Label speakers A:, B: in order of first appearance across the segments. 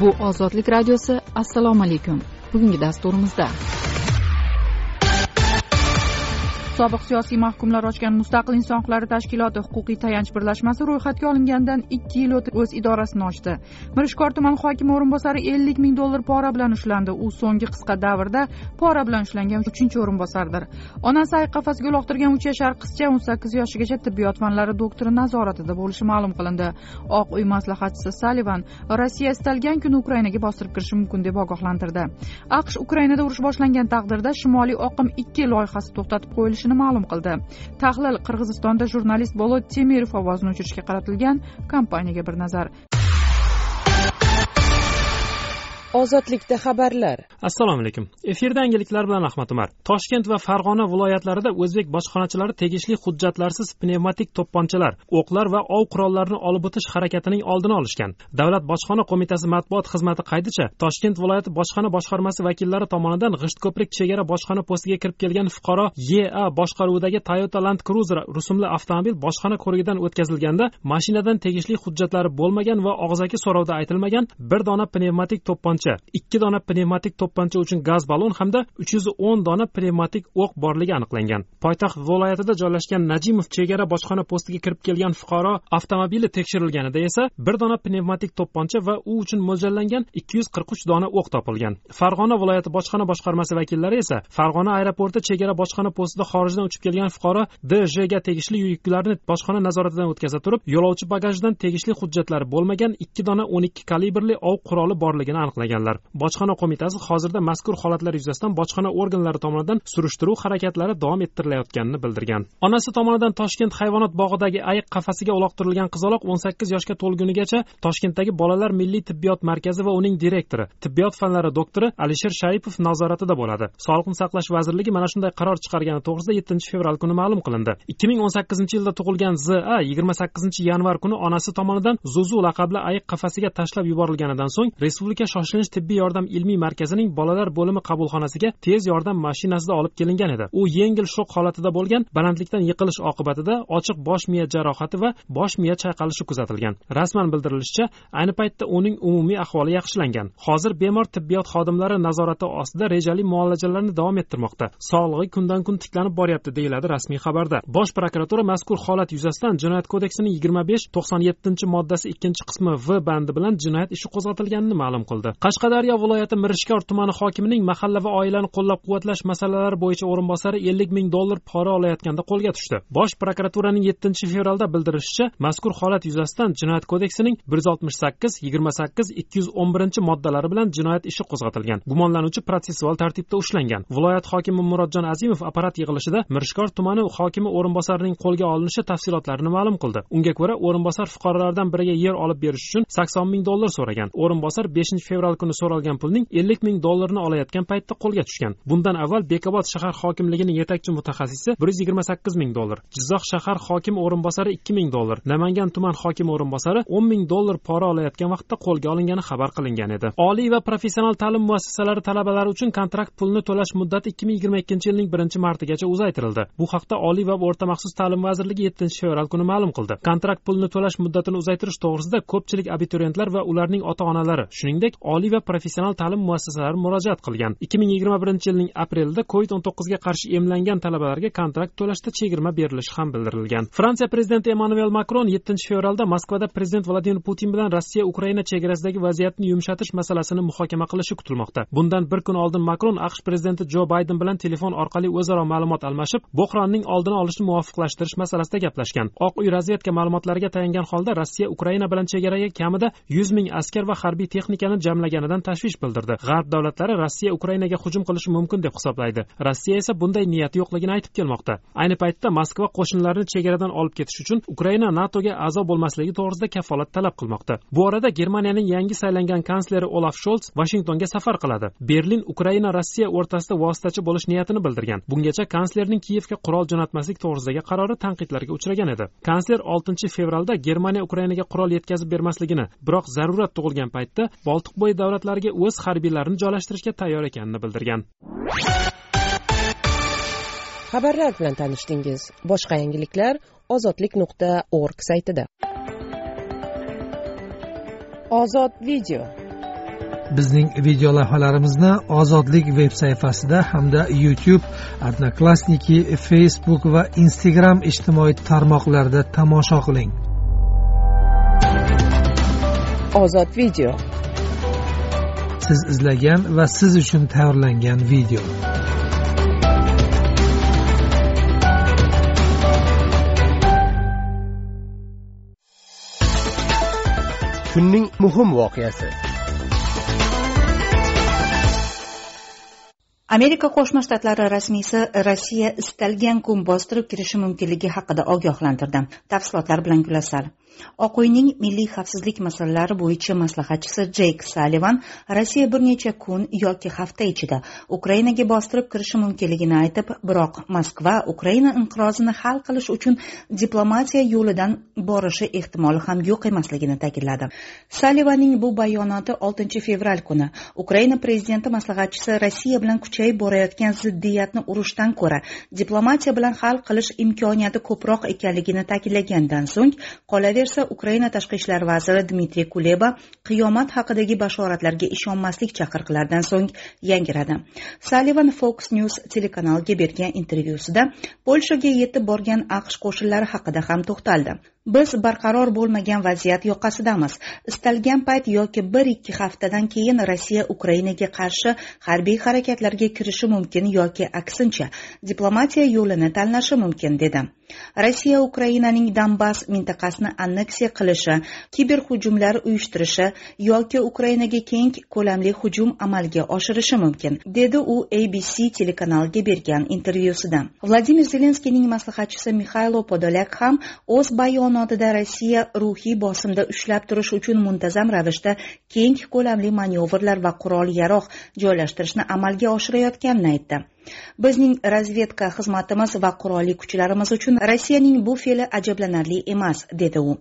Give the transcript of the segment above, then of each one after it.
A: bu ozodlik radiosi assalomu alaykum. Bugungi dasturimizda. Sobiq siyosiy mahkumlar ochgan mustaqil inson huquqlari tashkiloti huquqiy tayanch birlashmasi ro'yxatga olingandan ikki yil o'tib o'z idorasini ochdi. Mirishkor tuman hokimi o'rinbosari ellik ming dollar pora bilan ushlandi. U so'nggi qisqa davrda pora bilan ushlangan uchinchi o'rinbosardir. Onasi ayiq qafasiga uloqtirgan uch yashar qizcha o'n sakkiz yoshigacha tibbiyot fanlari doktori nazoratida bo'lishi ma'lum qilindi. Oq uy maslahatchisi salivan rossiya istalgan kuni ukrainaga bostirib kirishi mumkin deb ogohlantirdi. Aqsh ukrainada urush boshlangan taqdirda shimoliy oqim ikki loyihasi to'xtatib qo'yilishi ma'lum qildi. Tahlil qirg'izistonda jurnalist bolot temirov ovozini o'chirishga qaratilgan kompaniyaga bir nazar.
B: Ozodlikda xabarlar.
C: Assalomu alaykum. Efirda yangiliklar bilan ahmad umar. Toshkent va farg'ona viloyatlarida o'zbek bojxonachilari tegishli hujjatlarsiz pnevmatik to'pponchalar o'qlar va ov qurollarini olib o'tish harakatining oldini olishgan. Davlat bojxona qo'mitasi matbuot xizmati qaydicha toshkent viloyati bojxona boshqarmasi vakillari tomonidan g'ishtko'prik chegara bojxona postiga kirib kelgan fuqaro ea boshqaruvidagi toyota land cruiser rusumli avtomobil bojxona ko'rigidan o'tkazilganda mashinadan tegishli hujjatlari bo'lmagan va og'zaki so'rovda aytilmagan bir dona pnevmatik to'pponcha to'pponcha ikki dona pnevmatik to'pponcha uchun gaz ballon hamda uch yuz o'n dona pnevmatik o'q borligi aniqlangan. Poytaxt viloyatida joylashgan najimov chegara bojxona postiga kirib kelgan fuqaro avtomobili tekshirilganida esa bir dona pnevmatik to'pponcha va u uchun mo'ljallangan ikki yuz qirq uch dona o'q topilgan. Farg'ona viloyati bojxona boshqarmasi vakillari esa farg'ona aeroporti chegara bojxona postida xorijdan uchib kelgan fuqaro djga tegishli yuklarni bojxona nazoratidan o'tkaza turib yo'lovchi bagajidan tegishli hujjatlari bo'lmagan ikki dona o'n ikki kalibrli ov quroli borligini aniqlagan. Aniqlaganlar bojxona qo'mitasi hozirda mazkur holatlar yuzasidan bojxona organlari tomonidan surishtiruv harakatlari davom ettirilayotganini bildirgan. Onasi tomonidan toshkent hayvonot bog'idagi ayiq qafasiga uloqtirilgan qizaloq o'n sakkiz yoshga to'lgunigacha toshkentdagi bolalar milliy tibbiyot markazi va uning direktori tibbiyot fanlari doktori alisher sharipov nazoratida bo'ladi. Sog'liqni saqlash vazirligi mana shunday qaror chiqargani to'g'risida yettinchi fevral kuni ma'lum qilindi. ikki ming o'n sakkizinchi yilda tug'ilgan za yigirma sakkizinchi yanvar kuni onasi tomonidan zuzu laqabli ayiq qafasiga tashlab yuborilganidan so'ng respublika shoshilinch tinch tibbiy yordam ilmiy markazining bolalar bo'limi qabulxonasiga tez yordam mashinasida olib kelingan edi. U yengil shok holatida bo'lgan balandlikdan yiqilish oqibatida ochiq bosh miya jarohati va bosh miya chayqalishi kuzatilgan. Rasman bildirilishicha ayni paytda uning umumiy ahvoli yaxshilangan. Hozir bemor tibbiyot xodimlari nazorati ostida rejali muolajalarni davom ettirmoqda. Sog'lig'i kundan kun tiklanib boryapti deyiladi rasmiy xabarda. Bosh prokuratura mazkur holat yuzasidan jinoyat kodeksining yigirma besh to'qson yettinchi moddasi ikkinchi qismi v bandi bilan jinoyat ishi qo'zg'atilganini ma'lum qildi. Qashqadaryo viloyati mirishkor tumani hokimining mahalla va oilani qo'llab quvvatlash masalalari bo'yicha o'rinbosari ellik ming dollar pora olayotganda qo'lga tushdi. Bosh prokuraturaning yettinchi fevralda bildirishicha mazkur holat yuzasidan jinoyat kodeksining bir yuz oltmish sakkiz yigirma sakkiz ikki yuz o'n birinchi moddalari bilan jinoyat ishi qo'zg'atilgan. Gumonlanuvchi protsessual tartibda ushlangan. Viloyat hokimi murodjon azimov apparat yig'ilishida mirishkor tumani hokimi o'rinbosarining qo'lga olinishi tafsilotlarini ma'lum qildi. Unga ko'ra o'rinbosar fuqarolardan biriga yer olib berish uchun sakson ming dollar so'ragan. O'rinbosar beshinchi fevral kuni so'ralgan pulning ellik ming dollarini olayotgan paytda qo'lga tushgan. Bundan avval bekobod shahar hokimligining yetakchi mutaxassisi bir yuz yigirma sakkiz ming dollar jizzax shahar hokimi o'rinbosari ikki ming dollar namangan tuman hokimi o'rinbosari o'n ming dollar pora olayotgan vaqtda qo'lga olingani xabar qilingan edi. Oliy va professional ta'lim muassasalari talabalari uchun kontrakt pulini to'lash muddati ikki ming yigirma ikkinchi yilning birinchi martigacha uzaytirildi. Bu haqda oliy va o'rta maxsus ta'lim vazirligi yettinchi fevral kuni ma'lum qildi. Kontrakt pulini to'lash muddatini uzaytirish to'g'risida ko'pchilik abituriyentlar va ularning ota onalari shuningdek oliy va professional ta'lim muassasalari murojaat qilgan. ikki ming yigirma birinchi yilning aprelida covid o'n to'qqizga qarshi emlangan talabalarga kontrakt to'lashda chegirma berilishi ham bildirilgan. Fransiya prezidenti emmanuel makron yettinchi fevralda moskvada prezident vladimir putin bilan rossiya ukraina chegarasidagi vaziyatni yumshatish masalasini muhokama qilishi kutilmoqda. Bundan bir kun oldin makron aqsh prezidenti jo bayden bilan telefon orqali o'zaro ma'lumot almashib bo'hronning oldini olishni muvofiqlashtirish masalasida gaplashgan. Oq uy razvedka ma'lumotlariga tayangan holda rossiya ukraina bilan chegaraga kamida yuz ming askar va harbiy texnikani yonidan tashvish bildirdi. G'arb davlatlari rossiya ukrainaga hujum qilishi mumkin deb hisoblaydi. Rossiya esa bunday niyati yo'qligini aytib kelmoqda. Ayni paytda moskva qo'shinlarini chegaradan olib ketish uchun ukraina natoga a'zo bo'lmasligi to'g'risida kafolat talab qilmoqda. Bu orada germaniyaning yangi saylangan kansleri olaf sholts vashingtonga safar qiladi. Berlin ukraina rossiya o'rtasida vositachi bo'lish niyatini bildirgan. Bungacha kanslerning kiyevga qurol jo'natmaslik to'g'risidagi qarori tanqidlarga uchragan edi. Kansler oltinchi fevralda germaniya ukrainaga qurol yetkazib bermasligini biroq zarurat tug'ilgan paytda boltiqbo'yi davlatlariga o'z harbiylarini joylashtirishga tayyor ekanini bildirgan.
B: Xabarlar bilan tanishdingiz. Boshqa yangiliklar ozodlik nuqta org saytida. Ozod video.
D: Bizning video lavhalarimizni ozodlik veb sayfasida hamda youtube odnoklassniki facebook va instagram ijtimoiy tarmoqlarida tomosha qiling.
B: Ozod video
D: siz izlagan va siz uchun tayyorlangan video.
E: Kunning muhim voqeasi.
F: Amerika qo'shma shtatlari rasmiysi rossiya istalgan kun bostirib kirishi mumkinligi haqida ogohlantirdi. Tafsilotlar bilan gulasal oq uyning milliy xavfsizlik masalalari bo'yicha maslahatchisi jeyk salivan rossiya bir necha kun yoki hafta ichida ukrainaga bostirib kirishi mumkinligini aytib biroq moskva ukraina inqirozini hal qilish uchun diplomatiya yo'lidan borishi ehtimoli ham yo'q emasligini ta'kidladi. Salivanning bu bayonoti 6 fevral kuni. Ukraina prezidenti maslahatchisi rossiya bilan kuchayib borayotgan ziddiyatni urushdan ko'ra diplomatiya bilan hal qilish imkoniyati ko'proq ekanligini ta'kidlagandan so'ng qolaversa ukraina tashqi ishlar vaziri dmitriy kuleba qiyomat haqidagi bashoratlarga ishonmaslik chaqiriqlaridan so'ng yangiradi. Salivan fox news telekanaliga bergan intervyusida polshaga yetib borgan aqsh qo'shinlari haqida ham to'xtaldi. Biz barqaror bo'lmagan vaziyat yoqasidamiz. Istalgan payt yoki bir ikki haftadan keyin rossiya ukrainaga qarshi harbiy harakatlarga kirishi mumkin yoki aksincha diplomatiya yo'lini tanlashi mumkin dedi. Rossiya ukrainaning donbass mintaqasini anneksiya qilishi kiberhujumlar uyushtirishi yoki ukrainaga keng ko'lamli hujum amalga oshirishi mumkin dedi u abc telekanaliga bergan intervyusida. Vladimir zelenskiyning maslahatchisi mixailo podolyak ham o'z bayonotida bayonotida rossiya ruhiy bosimda ushlab turish uchun muntazam ravishda keng ko'lamli manyovrlar va qurol yarog' joylashtirishni amalga oshirayotganini aytdi. Bizning razvedka xizmatimiz va qurolli kuchlarimiz uchun rossiyaning bu fe'li ajablanarli emas dedi u.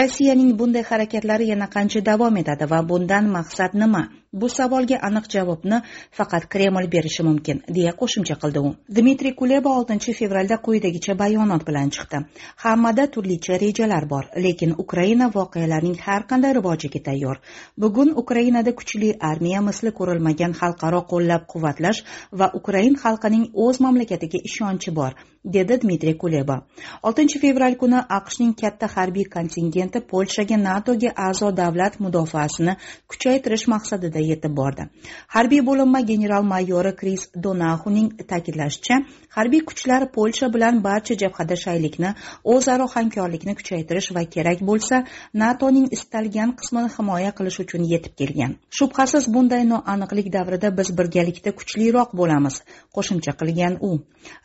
F: Rossiyaning bunday harakatlari yana qancha davom etadi va bundan maqsad nima? Bu savolga aniq javobni faqat kreml berishi mumkin deya qo'shimcha qildi u. Dmitriy kuleba oltinchi fevralda quyidagicha bayonot bilan chiqdi. Hammada turlicha rejalar bor lekin ukraina voqealarning har qanday rivojiga tayyor. Bugun ukrainada kuchli armiya misli ko'rilmagan xalqaro qo'llab quvvatlash va ukraina xalqining o'z mamlakatiga ishonchi bor. Dedi dmitriy kuleba. 6 fevral kuni aqshning katta harbiy kontingenti polshaga natoga a'zo davlat mudofaasini kuchaytirish maqsadida yetib bordi. Harbiy bo'linma general mayori kris donaxuning ta'kidlashicha harbiy kuchlar polsha bilan barcha jabhada shaylikni o'zaro hamkorlikni kuchaytirish va kerak bo'lsa natoning istalgan qismini himoya qilish uchun yetib kelgan. Shubhasiz bunday noaniqlik davrida biz birgalikda kuchliroq bo'lamiz qo'shimcha qilgan u.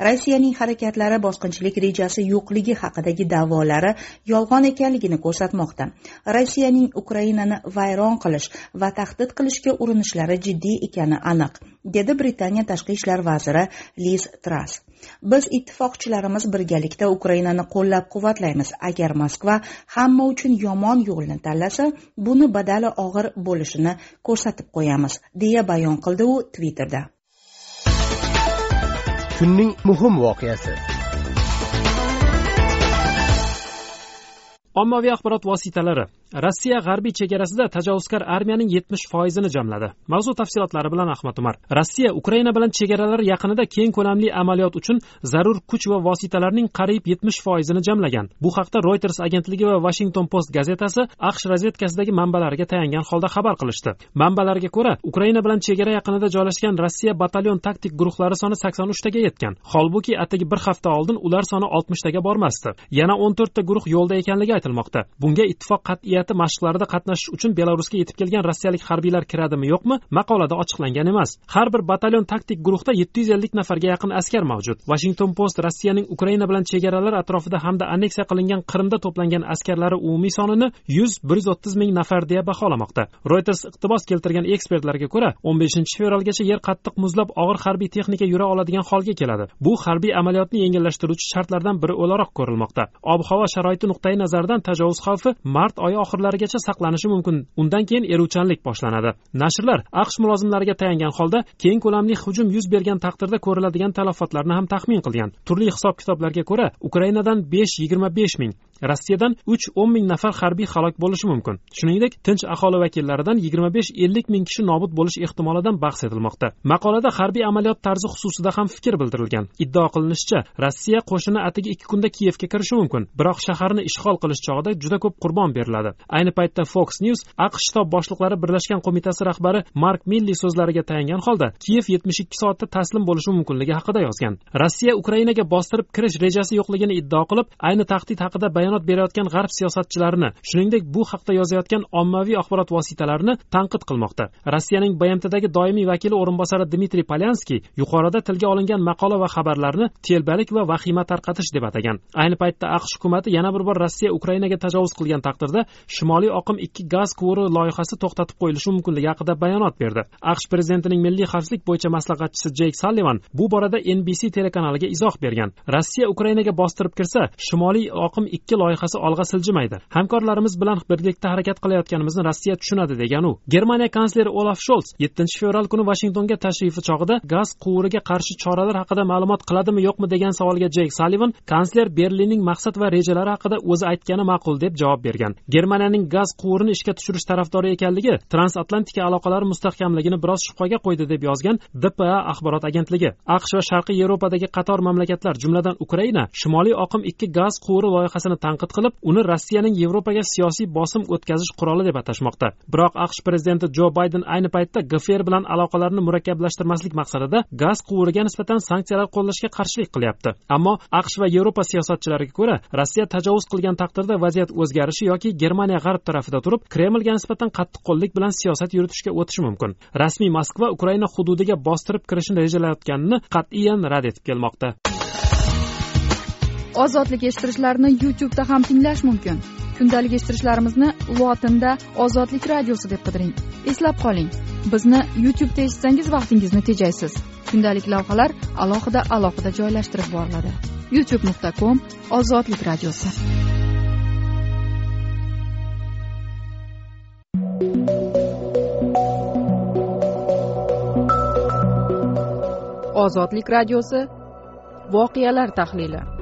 F: Rossiyaning harakat harakatlari bosqinchilik rejasi yo'qligi haqidagi da'volari yolg'on ekanligini ko'rsatmoqda. Rossiyaning ukrainani vayron qilish va tahdid qilishga urinishlari jiddiy ekani aniq dedi britaniya tashqi ishlar vaziri liz tras biz ittifoqchilarimiz birgalikda ukrainani qo'llab quvvatlaymiz agar moskva hamma uchun yomon yo'lni tanlasa buni badali og'ir bo'lishini ko'rsatib qo'yamiz deya bayon qildi u twitterda.
E: Kunning muhim voqeasi.
C: Ommaviy axborot vositalari. Rossiya g'arbiy chegarasida tajovuzkor armiyaning yetmish foizini jamladi. Mavzu tafsilotlari bilan ahmad umar. Rossiya ukraina bilan chegaralar yaqinida keng ko'lamli amaliyot uchun zarur kuch va vositalarning qariyb yetmish foizini jamlagan. Bu haqda reuters agentligi va washington post gazetasi aqsh razvedkasidagi manbalariga tayangan holda xabar qilishdi. Manbalarga ko'ra ukraina bilan chegara yaqinida joylashgan rossiya batalyon taktik guruhlari soni sakson uchtaga yetgan. Holbuki atigi bir hafta oldin ular soni oltmishtaga bormasdi. Yana o'n to'rtta guruh yo'lda ekanligi aytilmoqda. Bunga ittifoq qat'iy niyati mashqlarda qatnashish uchun belarusga yetib kelgan rossiyalik harbiylar kiradimi yo'qmi? Maqolada ochiqlangan emas. Har bir batalyon taktik guruhda yetti yuz ellik nafarga yaqin askar mavjud. Washington post rossiyaning ukraina bilan chegaralar atrofida hamda anneksiya qilingan qrimda to'plangan askarlari umumiy sonini yuz bir yuz o'ttiz ming nafar deya baholamoqda. Reuters iqtibos keltirgan ekspertlarga ko'ra o'n beshinchi fevralgacha yer qattiq muzlab og'ir harbiy texnika yura oladigan holga keladi. Bu harbiy amaliyotni yengillashtiruvchi shartlardan biri o'laroq ko'rilmoqda. Ob havo sharoiti nuqtai nazaridan tajovuz xavfi mart oyi oxirlarigacha saqlanishi mumkin. Undan keyin eruvchanlik boshlanadi. Nashrlar aqsh mulozimlariga tayangan holda keng ko'lamli hujum yuz bergan taqdirda ko'riladigan talafotlarni ham taxmin qilgan. Turli hisob kitoblarga ko'ra ukrainadan besh yigirma besh ming rossiyadan uch o'n ming nafar harbiy halok bo'lishi mumkin. Shuningdek tinch aholi vakillaridan yigirma besh ellik ming kishi nobud bo'lish ehtimolidan bahs etilmoqda. Maqolada harbiy amaliyot tarzi xususida ham fikr bildirilgan. Iddao qilinishicha rossiya qo'shini atigi ikki kunda kiyevga kirishi mumkin biroq shaharni ishg'ol qilish chog'ida juda ko'p qurbon beriladi. Ayni paytda fox news aqsh shtab boshliqlari birlashgan qo'mitasi rahbari mark milli so'zlariga tayangan holda kiyev yetmish ikki soatda taslim bo'lishi mumkinligi haqida yozgan. Rossiya ukrainaga bostirib kirish rejasi yo'qligini iddao qilib ayni tahdid haqida bayonot berayotgan g'arb siyosatchilarini shuningdek bu haqda yozayotgan ommaviy axborot vositalarini tanqid qilmoqda. Rossiyaning bmtdagi doimiy vakili o'rinbosari dmitriy polyanskiy yuqorida tilga olingan maqola va xabarlarni telbalik va vahima tarqatish deb atagan. Ayni paytda aqsh hukumati yana bir bor rossiya ukrainaga tajovuz qilgan taqdirda shimoliy oqim ikki gaz quvuri loyihasi to'xtatib qo'yilishi mumkinligi haqida bayonot berdi. Aqsh prezidentining milliy xavfsizlik bo'yicha maslahatchisi jeyk sallivan bu borada nbc telekanaliga izoh bergan. Rossiya ukrainaga bostirib kirsa shimoliy oqim ikki loyihasi olg'a siljimaydi hamkorlarimiz bilan birgalikda harakat qilayotganimizni rossiya tushunadi degan u. Germaniya kansleri olaf sholz yettinchi fevral kuni vashingtonga tashrifi chog'ida gaz quvuriga qarshi choralar haqida ma'lumot qiladimi yo'qmi degan savolga jeyk salivan kansler berlinning maqsad va rejalari haqida o'zi aytgani ma'qul deb javob bergan. Germaniyaning gaz quvurini ishga tushirish tarafdori ekanligi transatlantika aloqalari mustahkamligini biroz shubhaga qo'ydi deb yozgan dpa axborot agentligi. Aqsh va sharqiy yevropadagi qator mamlakatlar jumladan ukraina shimoliy oqim ikki gaz quvuri loyihasini tanqid qilib uni rossiyaning yevropaga siyosiy bosim o'tkazish quroli deb atashmoqda biroq aqsh prezidenti jo bayden ayni paytda gfr bilan aloqalarni murakkablashtirmaslik maqsadida gaz quvuriga nisbatan sanksiyalar qo'llashga qarshilik qilyapti. Ammo aqsh va yevropa siyosatchilariga ko'ra rossiya tajovuz qilgan taqdirda vaziyat o'zgarishi yoki germaniya g'arb tarafida turib kremlga nisbatan qattiqqo'llik bilan siyosat yuritishga o'tishi mumkin. Rasmiy moskva ukraina hududiga bostirib kirishni rejalayotganini qat'iyan rad etib kelmoqda.
A: Ozodlik eshittirishlarini youtubeda ham tinglash mumkin. Kundalik eshittirishlarimizni lotinda ozodlik radiosi deb qidiring. Eslab qoling. Bizni youtubeda eshitsangiz vaqtingizni tejaysiz. Kundalik lavhalar alohida alohida joylashtirib boriladi. Youtube nuqta com ozodlik radiosi. Ozodlik radiosi. Voqealar tahlili.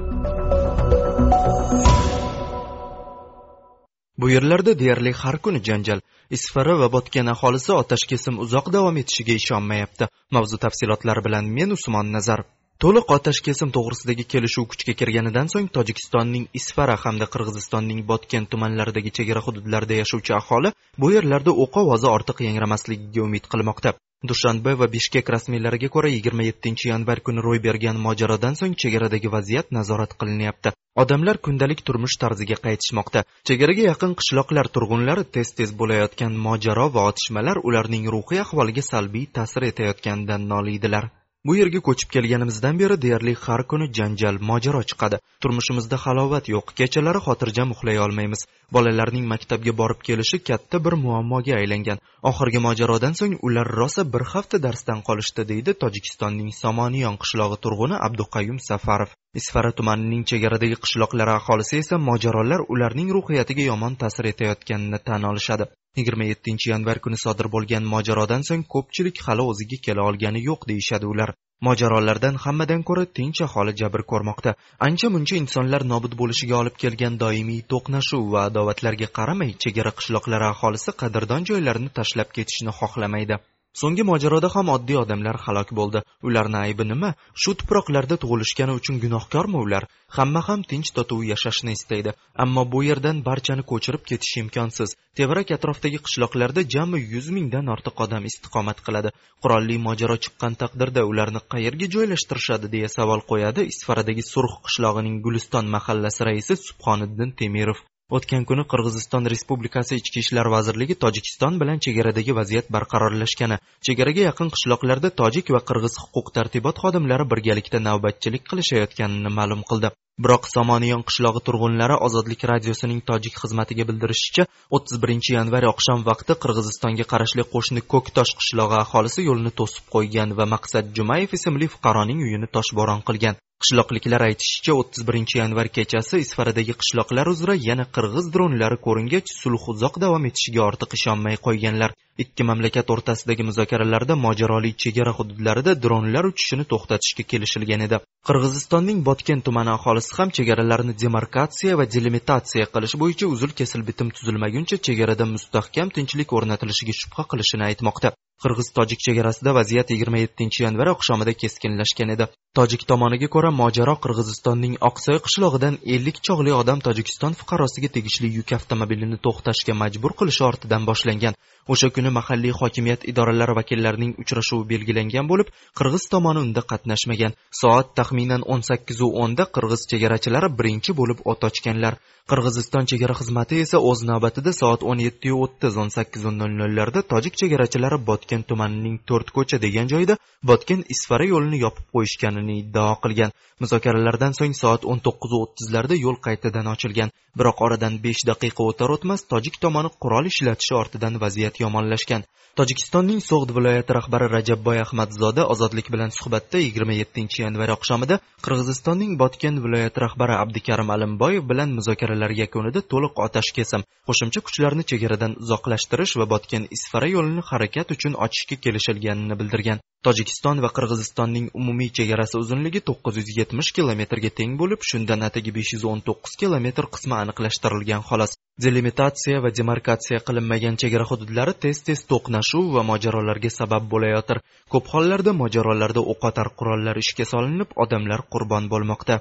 G: Bu yerlarda deyarli har kuni janjal isfara va botgan aholisi otashkesim uzoq davom etishiga ishonmayapti. Mavzu tafsilotlari bilan men usmon nazarov. To'liq otash kesim to'g'risidagi kelishuv kuchga kirganidan so'ng tojikistonning isfara hamda qirg'izistonning botken tumanlaridagi chegara hududlarida yashovchi aholi bu yerlarda o'q ovozi ortiq yangramasligiga umid qilmoqda. Dushanbe va bishkek rasmiylariga ko'ra yigirma yettinchi yanvar kuni ro'y bergan mojarodan so'ng chegaradagi vaziyat nazorat qilinyapti. Odamlar kundalik turmush tarziga qaytishmoqda. Chegaraga yaqin qishloqlar turg'unlari tez tez bo'layotgan mojaro va otishmalar ularning ruhiy ahvoliga salbiy ta'sir etayotganidan noliydilar. Bu yerga ko'chib kelganimizdan beri deyarli har kuni janjal mojaro chiqadi. Turmushimizda halovat yo'q kechalari xotirjam uxlay olmaymiz. Bolalarning maktabga borib kelishi katta bir muammoga aylangan. Oxirgi mojarodan so'ng ular rosa bir hafta darsdan qolishdi deydi tojikistonning somoniyon qishlog'i turg'uni abduqayum safarov. Isfara tumanining chegaradagi qishloqlar aholisi esa mojarolar ularning ruhiyatiga yomon ta'sir etayotganini tan olishadi. Yigirma yettinchi yanvar kuni sodir bo'lgan mojarodan so'ng ko'pchilik hali o'ziga kela olgani yo'q deyishadi ular. Mojarolardan hammadan ko'ra tinch aholi jabr ko'rmoqda. Ancha muncha insonlar nobud bo'lishiga olib kelgan doimiy to'qnashuv va adovatlarga qaramay chegara qishloqlari aholisi qadrdon joylarini tashlab ketishni xohlamaydi. So'nggi mojaroda ham oddiy odamlar halok bo'ldi. Ularni aybi nima? Shu tuproqlarda tug'ilishgani uchun gunohkormi ular? Hamma ham tinch totuv yashashni istaydi. Ammo bu yerdan barchani ko'chirib ketish imkonsiz. Tevarak atrofdagi qishloqlarda jami yuz mingdan ortiq odam istiqomat qiladi. Qurolli mojaro chiqqan taqdirda ularni qayerga joylashtirishadi deya savol qo'yadi isfaradagi surx qishlog'ining guliston mahallasi raisi subhoniddin temirov. O'tgan kuni qirg'iziston respublikasi ichki ishlar vazirligi tojikiston bilan chegaradagi vaziyat barqarorlashgani chegaraga yaqin qishloqlarda tojik va qirg'iz huquq tartibot xodimlari birgalikda navbatchilik qilishayotganini ma'lum qildi. Biroq somoniyon qishlog'i turg'unlari ozodlik radiosining tojik xizmatiga bildirishicha o'ttiz birinchi yanvar oqshom vaqti qirg'izistonga qarashli qo'shni ko'ktosh qishlog'i aholisi yo'lni to'sib qo'ygan va maqsad jumayev ismli fuqaroning uyini toshbo'ron qilgan. Qishloqliklar aytishicha o'ttiz birinchi yanvar kechasi isfaradagi qishloqlar uzra yana qirg'iz dronlari ko'ringach sulh uzoq davom etishiga ortiq ishonmay qo'yganlar. Ikki mamlakat o'rtasidagi muzokaralarda mojaroli chegara hududlarida dronlar uchishini to'xtatishga kelishilgan edi. Qirg'izistonning botken tumani aholisi ham chegaralarni demarkatsiya va delimitatsiya qilish bo'yicha uzil kesil bitim tuzilmaguncha chegarada mustahkam tinchlik o'rnatilishiga shubha qilishini aytmoqda. Qirg'iz tojik chegarasida vaziyat yigirma yettinchi yanvar oqshomida keskinlashgan edi. Tojik tomoniga ko'ra mojaro qirg'izistonning oqsoy qishlog'idan ellik chog'li odam tojikiston fuqarosiga tegishli yuk avtomobilini to'xtashga majbur qilishi ortidan boshlangan. O'sha kuni mahalliy hokimiyat idoralari vakillarining uchrashuvi belgilangan bo'lib qirg'iz tomoni unda qatnashmagan. Soat taxminan o'n sakkizu o'nda qirg'iz chegarachilari birinchi bo'lib o't ochganlar. Qirg'iziston chegara xizmati esa o'z navbatida soat o'n yettiyu o'ttiz o'n sakkizu nol nollarda tojik chegarachilari botken tumanining to'rt ko'cha degan joyda botken isfara yo'lini yopib qo'yishganini iddao qilgan. Muzokaralardan so'ng soat o'n to'qqizu o'ttizlarda yo'l qaytadan ochilgan. Biroq oradan besh daqiqa o'tar o'tmas tojik tomoni qurol ishlatishi ortidan vaziyat yomonlashgan. Tojikistonning so'g'd viloyati rahbari rajabboy ahmadzoda ozodlik bilan suhbatda yigirma yettinchi yanvar oqshomida qirg'izistonning botken viloyati rahbari abdukarim alimboyev bilan muzokaralar yakunida to'liq otash kesim qo'shimcha kuchlarni chegaradan uzoqlashtirish va botken isfara yo'lini harakat uchun ochishga kelishilganini bildirgan. Tojikiston va qirg'izistonning umumiy chegarasi uzunligi to'qqiz yuz yetmish kilometrga teng bo'lib shundan atigi besh yuz o'n to'qqiz kilometr qismi aniqlashtirilgan xolos. Delimitatsiya va demarkatsiya qilinmagan chegara hududlari tez tez to'qnashuv va mojarolarga sabab bo'layotir. Ko'p hollarda mojarolarda o'qotar qurollar ishga solinib odamlar qurbon bo'lmoqda.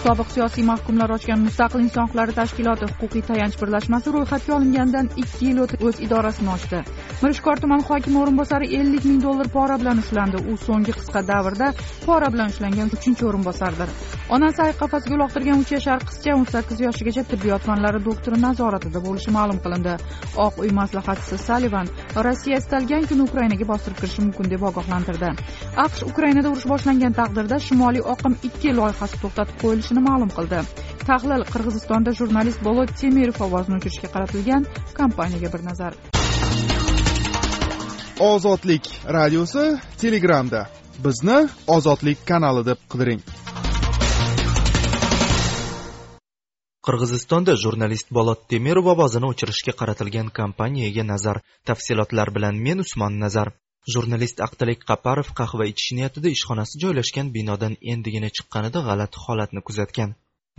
A: Sobiq siyosiy mahkumlar ochgan mustaqil inson huquqlari tashkiloti huquqiy tayanch birlashmasi ro'yxatga olinganidan ikki yil o'tib o'z idorasini ochdi. Mirishkor tuman hokimi o'rinbosari ellik ming dollar pora bilan ushlandi. U so'nggi qisqa davrda pora bilan ushlangan uchinchi o'rinbosardir. Onasi ayiq qafasiga uloqtirgan uch yashar qizcha o'n sakkiz yoshigacha tibbiyot fanlari doktori nazoratida bo'lishi ma'lum qilindi. Oq uy maslahatchisi salivan rossiya istalgan kuni ukrainaga bostirib kirishi mumkin deb ogohlantirdi. Aqsh ukrainada urush boshlangan taqdirda shimoliy oqim ikki loyihasi to'xtatib qo'yilishini ma'lum qildi. Tahlil qirg'izistonda jurnalist bolot temirov ovozini o'chirishga qaratilgan kompaniyaga bir nazar.
H: Ozodlik radiosi telegramda. Bizni ozodlik kanali deb qidiring.
G: Qirg'izistonda jurnalist bolot temirov ovozini o'chirishga qaratilgan kompaniyaga nazar. Tafsilotlar bilan men usmon nazar jurnalist aqtalik qaparov qahva ichish niyatida ishxonasi joylashgan binodan endigina chiqqanida g'alati holatni kuzatgan.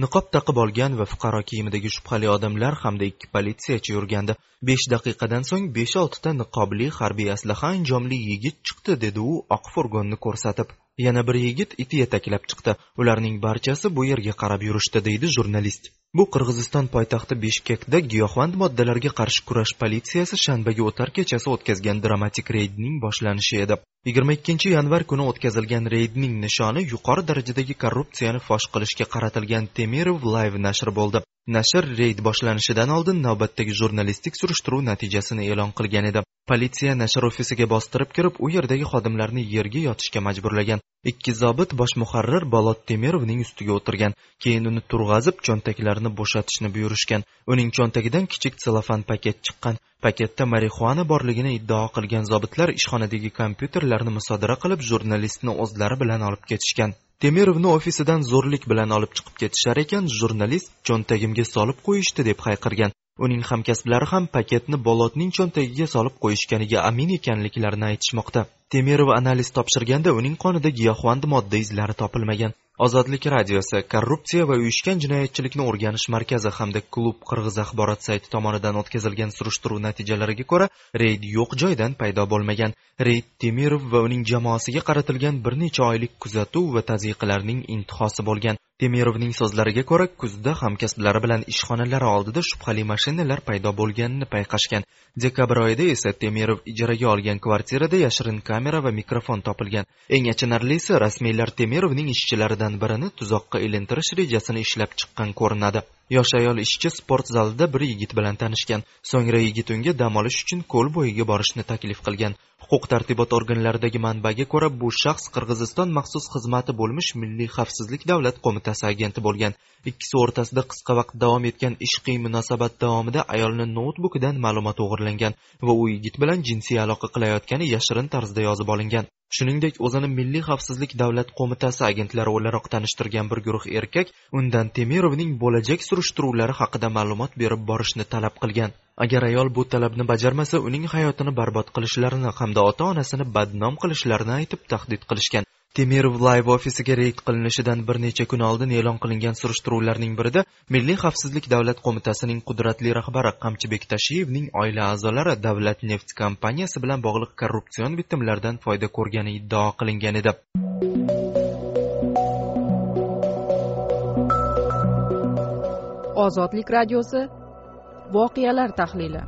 G: Niqob taqib olgan va fuqaro kiyimidagi shubhali odamlar hamda ikki politsiyachi yurgandi. Besh daqiqadan so'ng besh oltita niqobli harbiy aslaha anjomli yigit chiqdi dedi u oq furgonni ko'rsatib. Yana bir yigit it yetaklab chiqdi. Ularning barchasi bu yerga qarab yurishdi deydi jurnalist. Bu qirg'iziston poytaxti bishkekda giyohvand moddalarga qarshi kurash politsiyasi shanbaga o'tar kechasi o'tkazgan dramatik reydning boshlanishi edi. Yigirma ikkinchi yanvar kuni o'tkazilgan reydning nishoni yuqori darajadagi korrupsiyani fosh qilishga qaratilgan temirov live nashri bo'ldi. Nashr reyd boshlanishidan oldin navbatdagi jurnalistik surishtiruv natijasini e'lon qilgan edi. Politsiya nashr ofisiga bostirib kirib u yerdagi xodimlarni yerga yotishga majburlagan. Ikki zobit bosh muharrir bolot temirovning ustiga o'tirgan keyin uni turg'azib cho'ntaklarini bo'shatishni buyurishgan. Uning cho'ntagidan kichik selofan paket chiqqan. Paketda marixuana borligini iddao qilgan zobitlar ishxonadagi kompyuterlarni musodara qilib jurnalistni o'zlari bilan olib ketishgan. Temirovni ofisidan zo'rlik bilan olib chiqib ketishar ekan jurnalist cho'ntagimga solib qo'yishdi deb hayqirgan. Uning hamkasblari ham paketni bolotning cho'ntagiga solib qo'yishganiga amin ekanliklarini aytishmoqda. Temirov analiz topshirganda uning qonida giyohvand modda izlari topilmagan. Ozodlik radiosi korrupsiya va uyushgan jinoyatchilikni o'rganish markazi hamda klub qirg'iz axborot sayti tomonidan o'tkazilgan surishtiruv natijalariga ko'ra reyd yo'q joydan paydo bo'lmagan. Reyd temirov va uning jamoasiga qaratilgan bir necha oylik kuzatuv va tazyiqlarning intihosi bo'lgan. Temirovning so'zlariga ko'ra kuzda hamkasblari bilan ishxonalari oldida shubhali mashinalar paydo bo'lganini payqashgan. Dekabr oyida esa temirov ijaraga olgan kvartirada yashirin kamera va mikrofon topilgan. Eng achinarlisi rasmiylar temirovning ishchilaridan birini tuzoqqa ilintirish rejasini ishlab chiqqan ko'rinadi. Yosh ayol ishchi sport zalida bir yigit bilan tanishgan. So'ngra yigit unga dam olish uchun ko'l bo'yiga borishni taklif qilgan. Huquq tartibot organlaridagi manbaga ko'ra bu shaxs qirg'iziston maxsus xizmati bo'lmish milliy xavfsizlik davlat qo'mitasi agenti bo'lgan. Ikkisi o'rtasida qisqa vaqt davom etgan ishqiy munosabat davomida ayolni noutbukidan ma'lumot o'g'irlangan va u yigit bilan jinsiy aloqa qilayotgani yashirin tarzda yozib olingan. Shuningdek o'zini milliy xavfsizlik davlat qo'mitasi agentlari o'laroq tanishtirgan bir guruh erkak undan temirovning bo'lajak surishtiruvlari haqida ma'lumot berib borishni talab qilgan. Agar ayol bu talabni bajarmasa uning hayotini barbod qilishlarini hamda ota onasini badnom qilishlarini aytib tahdid qilishgan. Temirov live ofisiga reyd qilinishidan bir necha kun oldin e'lon qilingan surishtiruvlarning birida milliy xavfsizlik davlat qo'mitasining qudratli rahbari qamchibek tashiyevning oila a'zolari davlat neft kompaniyasi bilan bog'liq korrupsion bitimlardan foyda ko'rgani iddao qilingan edi.
A: Ozodlik radiosi voqealar tahlili.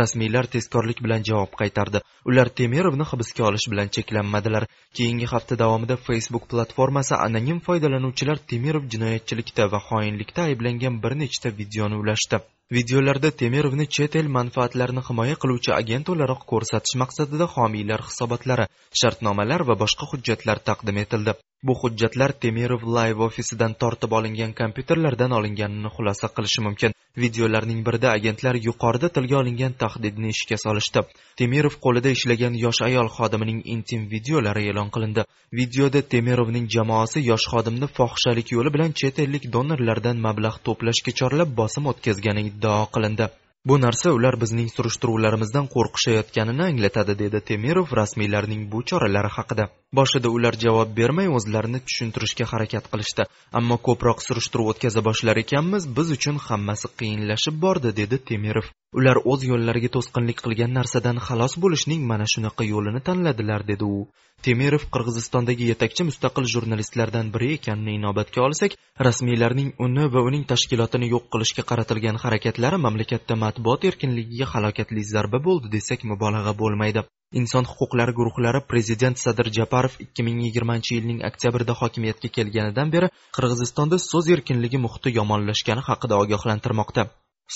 G: Rasmiylar tezkorlik bilan javob qaytardi. Ular temirovni hibsga olish bilan cheklanmadilar. Keyingi hafta davomida facebook platformasi anonim foydalanuvchilar temirov jinoyatchilikda va xoinlikda ayblangan bir nechta videoni ulashdi. Videolarda temirovni chet el manfaatlarini himoya qiluvchi agent o'laroq ko'rsatish maqsadida homiylar hisobotlari shartnomalar va boshqa hujjatlar taqdim etildi. Bu hujjatlar temirov live ofisidan tortib olingan kompyuterlardan olinganini xulosa qilishi mumkin. Videolarning birida agentlar yuqorida tilga olingan tahdidni ishga solishdi. Temirov qo'lida ishlagan yosh ayol xodimining intim videolari e'lon qilindi. Videoda temirovning jamoasi yosh xodimni fohishalik yo'li bilan chet ellik donorlardan mablag' to'plashga chorlab bosim o'tkazgani iddao qilindi. Bu narsa ular bizning surishtiruvlarimizdan qo'rqishayotganini anglatadi dedi temirov rasmiylarning bu choralari haqida. Boshida ular javob bermay o'zlarini tushuntirishga harakat qilishdi. Ammo ko'proq surishtiruv o'tkaza boshlar ekanmiz biz uchun hammasi qiyinlashib bordi dedi temirov. Ular o'z yo'llariga to'sqinlik qilgan narsadan xalos bo'lishning mana shunaqa yo'lini tanladilar dedi u. Temirov qirg'izistondagi yetakchi mustaqil jurnalistlardan biri ekanini inobatga olsak rasmiylarning uni va uning tashkilotini yo'q qilishga qaratilgan harakatlari mamlakatda matbuot erkinligiga halokatli zarba bo'ldi desak mubolag'a bo'lmaydi. Inson huquqlari guruhlari prezident sadir japarov 2020 yilning oktyabrida hokimiyatga kelganidan beri qirg'izistonda so'z erkinligi muhiti yomonlashgani haqida ogohlantirmoqda.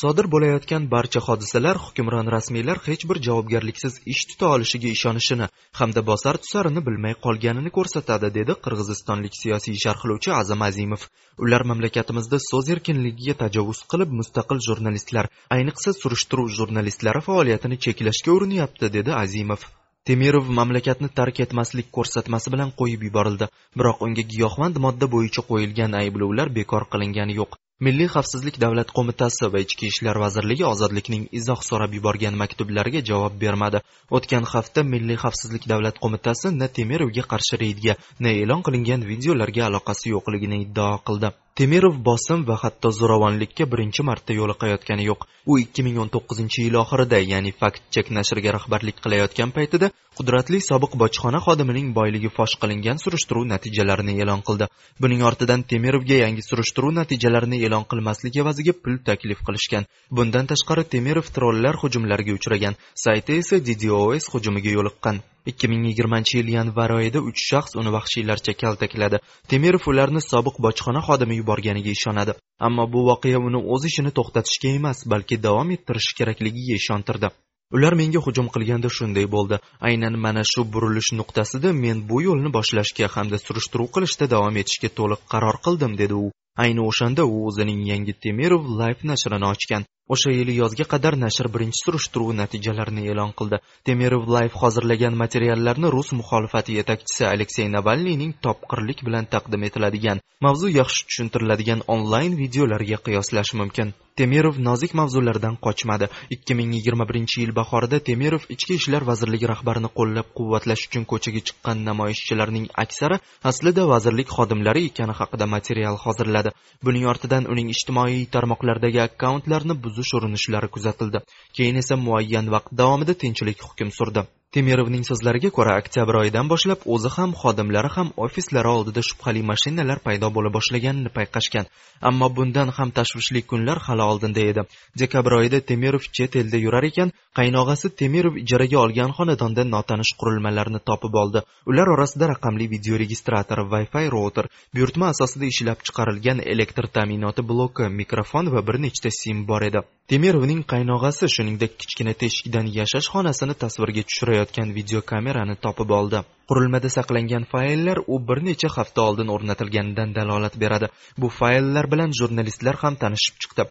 G: Sodir bo'layotgan barcha hodisalar hukmron rasmiylar hech bir javobgarliksiz ish tuta olishiga ishonishini hamda bosar tusarini bilmay qolganini ko'rsatadi dedi qirg'izistonlik siyosiy sharhlovchi azam azimov. Ular mamlakatimizda so'z erkinligiga tajovuz qilib mustaqil jurnalistlar ayniqsa surishtiruv jurnalistlari faoliyatini cheklashga urinyapti dedi azimov. Temirov mamlakatni tark etmaslik ko'rsatmasi bilan qo'yib yuborildi. Biroq unga giyohvand modda bo'yicha qo'yilgan ayblovlar bekor qilingani yo'q. Milliy xavfsizlik davlat qo'mitasi va ichki ishlar vazirligi ozodlikning izoh so'rab yuborgan maktublariga javob bermadi. O'tgan hafta milliy xavfsizlik davlat qo'mitasi na temirovga qarshi reydga na e'lon qilingan videolarga aloqasi yo'qligini iddao qildi. Temirov bosim va hatto zo'ravonlikka birinchi marta yo'liqayotgani yo'q. U 2019 yil oxirida ya'ni fakt chek nashriga rahbarlik qilayotgan paytida qudratli sobiq bojxona xodimining boyligi fosh qilingan surishtiruv natijalarini e'lon qildi. Buning ortidan temirovga yangi surishtiruv natijalarini e'lon qilmaslik evaziga pul taklif qilishgan. Bundan tashqari temirov trollar hujumlariga uchragan sayti esa ddos hujumiga yo'liqqan. 2020 yil yanvar oyida uch shaxs uni vahshiylarcha kaltakladi. Temirov ularni sobiq bojxona xodimi yuborganiga ishonadi. Ammo bu voqea uni o'z ishini to'xtatishga emas balki davom ettirishi kerakligiga ishontirdi ular menga hujum qilganda shunday bo'ldi. Aynan mana shu burilish nuqtasida men bu yo'lni boshlashga hamda surishtiruv qilishda davom etishga to'liq qaror qildim dedi u. Ayni o'shanda u o'zining yangi temirov life nashrini ochgan. O'sha yili yozga qadar nashr birinchi surishtiruv natijalarini e'lon qildi. Temirov life hozirlagan materiallarni rus muxolifati yetakchisi aleksey navalniyning topqirlik bilan taqdim etiladigan mavzu yaxshi tushuntiriladigan onlayn videolarga qiyoslash mumkin. Temirov nozik mavzulardan qochmadi. 2021 yil bahorida temirov ichki ishlar vazirligi rahbarini qo'llab quvvatlash uchun ko'chaga chiqqan namoyishchilarning aksari aslida vazirlik xodimlari ekani haqida material hozirladi. Buning ortidan uning ijtimoiy tarmoqlardagi akkauntlarini buzish urinishlari kuzatildi. Keyin esa muayyan vaqt davomida tinchlik hukm surdi. Temirovning so'zlariga ko'ra oktyabr oyidan boshlab o'zi ham xodimlari ham ofislari oldida shubhali mashinalar paydo bo'la boshlaganini payqashgan. Ammo bundan ham tashvishli kunlar hali oldinda edi. Dekabr oyida temirov chet elda yurar ekan qaynog'asi temirov ijaraga olgan xonadonda notanish qurilmalarni topib oldi. Ular orasida raqamli videoregistrator wi fi router buyurtma asosida ishlab chiqarilgan elektr ta'minoti bloki mikrofon va bir nechta sim bor edi. Temirovning qaynog'asi shuningdek kichkina teshikdan yashash xonasini tasvirga tushirayotgan. Videokamerani topib oldi. Qurilmada saqlangan fayllar u bir necha hafta oldin o'rnatilganidan dalolat beradi. Bu fayllar bilan jurnalistlar ham tanishib chiqdi.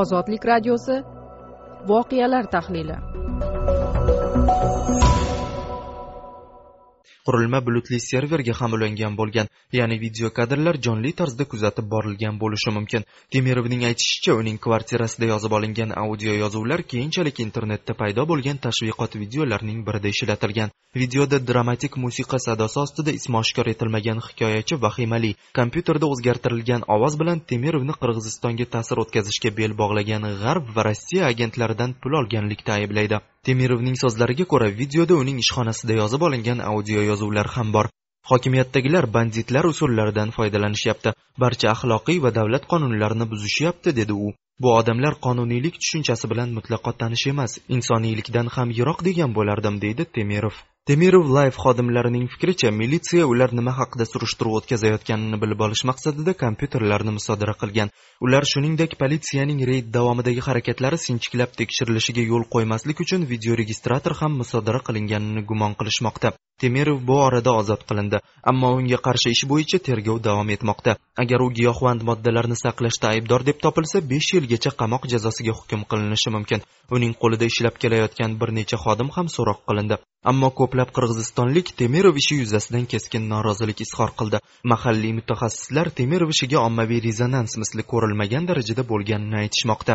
A: Ozodlik radiosi. Voqealar tahlili.
G: Qurilma bulutli serverga ham ulangan bo'lgan ya'ni video kadrlar jonli tarzda kuzatib borilgan bo'lishi mumkin. Temirovning aytishicha uning kvartirasida yozib olingan audio yozuvlar keyinchalik internetda paydo bo'lgan tashviqot videolarining birida ishlatilgan. Videoda dramatik musiqa sadosi ostida ismi oshkor etilmagan hikoyachi vahimali kompyuterda o'zgartirilgan ovoz bilan temirovni qirg'izistonga ta'sir o'tkazishga bel bog'lagan g'arb va rossiya agentlaridan pul olganlikda ayblaydi. Temirovning so'zlariga ko'ra videoda uning ishxonasida yozib olingan audio yozuvlar ham bor. Hokimiyatdagilar banditlar usullaridan foydalanishyapti. Barcha axloqiy va davlat qonunlarini buzishyapti dedi u. Bu odamlar qonuniylik tushunchasi bilan mutlaqo tanish emas insoniylikdan ham yiroq degan bo'lardim deydi temirov. Temirov live xodimlarining fikricha militsiya ular nima haqida surishtiruv o'tkazayotganini bilib olish maqsadida kompyuterlarni musodara qilgan. Ular shuningdek politsiyaning reyd davomidagi harakatlari sinchiklab tekshirilishiga yo'l qo'ymaslik uchun videoregistrator ham musodara qilinganini gumon qilishmoqda. Temirov bu orada ozod qilindi ammo unga qarshi ish bo'yicha tergov davom etmoqda. Agar u giyohvand moddalarni saqlashda aybdor deb topilsa besh yilgacha qamoq jazosiga hukm qilinishi mumkin. Uning qo'lida ishlab kelayotgan bir necha xodim ham so'roq qilindi. Ammo ko'plab qirg'izistonlik temirov ishi yuzasidan keskin norozilik izhor qildi. Mahalliy mutaxassislar temirov ishiga ommaviy rezonans misli ko'rilmagan darajada bo'lganini aytishmoqda.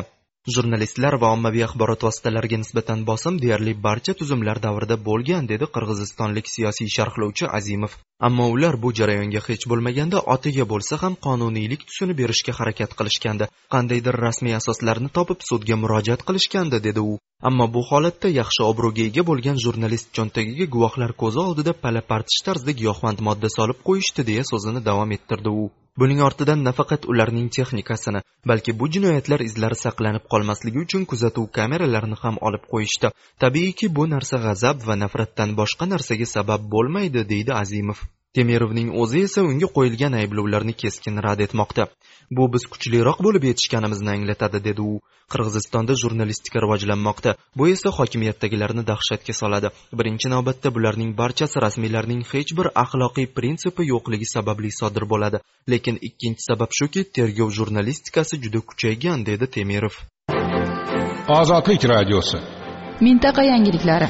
G: Jurnalistlar va ommaviy axborot vositalariga nisbatan bosim deyarli barcha tuzumlar davrida bo'lgan dedi qirg'izistonlik siyosiy sharhlovchi azimov. Ammo ular bu jarayonga hech bo'lmaganda otiga bo'lsa ham qonuniylik tusini berishga harakat qilishgandi. Qandaydir rasmiy asoslarni topib sudga murojaat qilishgandi dedi u. Ammo bu holatda yaxshi obro'ga ega bo'lgan jurnalist cho'ntagiga guvohlar ko'zi oldida pala partish tarzida giyohvand modda solib qo'yishdi deya so'zini davom ettirdi u. buning ortidan nafaqat ularning texnikasini balki bu jinoyatlar izlari saqlanib qolmasligi uchun kuzatuv kameralarini ham olib qo'yishdi. Tabiiyki bu narsa g'azab va nafratdan boshqa narsaga sabab bo'lmaydi deydi azimov. Temirovning o'zi esa unga qo'yilgan ayblovlarni keskin rad etmoqda. Bu biz kuchliroq bo'lib yetishganimizni anglatadi dedi u. Qirg'izistonda jurnalistika rivojlanmoqda. Bu esa hokimiyatdagilarni dahshatga soladi. Birinchi navbatda bularning barchasi rasmiylarning hech bir axloqiy prinsipi yo'qligi sababli sodir bo'ladi. Lekin ikkinchi sabab shuki tergov jurnalistikasi juda kuchaygan dedi temirov.
I: Ozodlik radiosi.
A: Mintaqa yangiliklari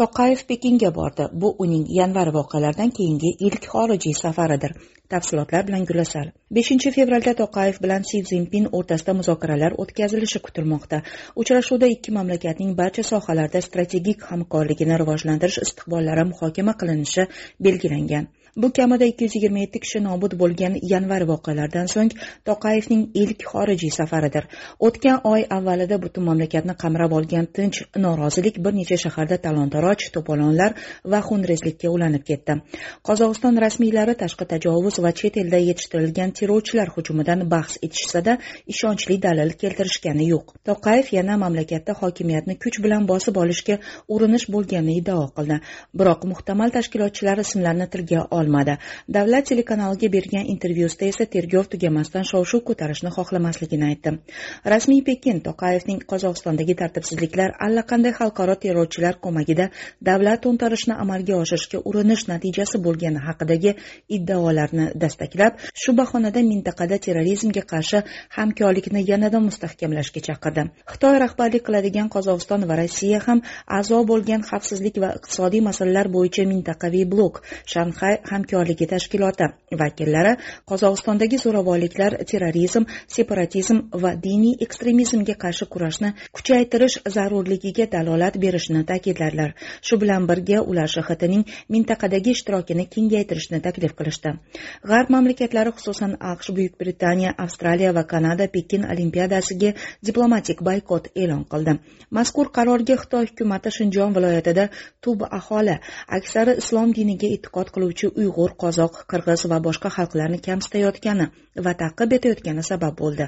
F: toqayev pekinga bordi. Bu uning yanvar voqealaridan keyingi ilk xorijiy safaridir. Tafsilotlar bilan gulasal beshinchi fevralda toqayev bilan si zinpin o'rtasida muzokaralar o'tkazilishi kutilmoqda. Uchrashuvda ikki mamlakatning barcha sohalarda strategik hamkorligini rivojlantirish istiqbollari muhokama qilinishi belgilangan. Bu kamida ikki yuz yigirma yetti kishi nobud bo'lgan yanvar voqealaridan so'ng toqayevning ilk xorijiy safaridir. O'tgan oy avvalida butun mamlakatni qamrab olgan tinch norozilik bir necha shaharda talon taroj to'polonlar va xunrezlikka ulanib ketdi. Qozog'iston rasmiylari tashqi tajovuz va chet elda yetishtirilgan terrorchilar hujumidan bahs etishsada ishonchli dalil keltirishgani yo'q. Toqayev yana mamlakatda hokimiyatni kuch bilan bosib olishga urinish bo'lganini iddao qildi. Biroq muhtamal tashkilotchilar ismlarini tilga olmadi davlat telekanaliga bergan intervyusida esa tergov tugamasdan shov shuv ko'tarishni xohlamasligini aytdi. Rasmiy pekin toqayevning qozog'istondagi tartibsizliklar allaqanday xalqaro terrorchilar ko'magida davlat to'ntarishini amalga oshirishga urinish natijasi bo'lgani haqidagi iddaolarni dastaklab shu bahonada mintaqada terrorizmga qarshi hamkorlikni yanada mustahkamlashga chaqirdi. Xitoy rahbarlik qiladigan qozog'iston va rossiya ham a'zo bo'lgan xavfsizlik va iqtisodiy masalalar bo'yicha mintaqaviy blok shanxay hamkorligi tashkiloti. Vakillari qozog'istondagi zo'ravonliklar terrorizm separatizm va diniy ekstremizmga qarshi kurashni kuchaytirish zarurligiga dalolat berishini ta'kidladilar shu bilan birga ular shxtning mintaqadagi ishtirokini kengaytirishni taklif qilishdi. G'arb mamlakatlari xususan aqsh buyuk britaniya avstraliya va kanada pekin olimpiadasiga diplomatik boykot e'lon qildi. Mazkur qarorga xitoy hukumati shinjon viloyatida tub aholi aksari islom diniga e'tiqod qiluvchi uyg'ur qozoq qirg'iz va boshqa xalqlarni kamsitayotgani va ta'qib etayotgani sabab bo'ldi.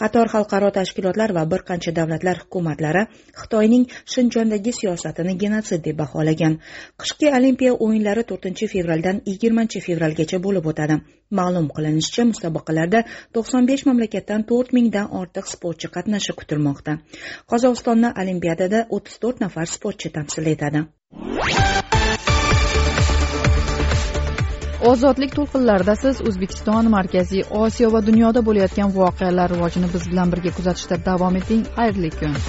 F: Qator xalqaro tashkilotlar va bir qancha davlatlar hukumatlari xitoyning shinjondagi siyosatini genotsid deb baholagan. Qishki olimpiya o'yinlari to'rtinchi fevraldan yigirmanchi fevralgacha bo'lib o'tadi. Ma'lum qilinishicha musobaqalarda to'qson besh mamlakatdan to'rt mingdan ortiq sportchi qatnashi kutilmoqda. Qozog'istonni olimpiadada o'ttiz to'rt nafar sportchi tamsil etadi.
A: Ozodlik to'lqinlarida siz o'zbekiston markaziy osiyo va dunyoda bo'layotgan voqealar rivojini biz bilan birga kuzatishda davom eting. Xayrli kun.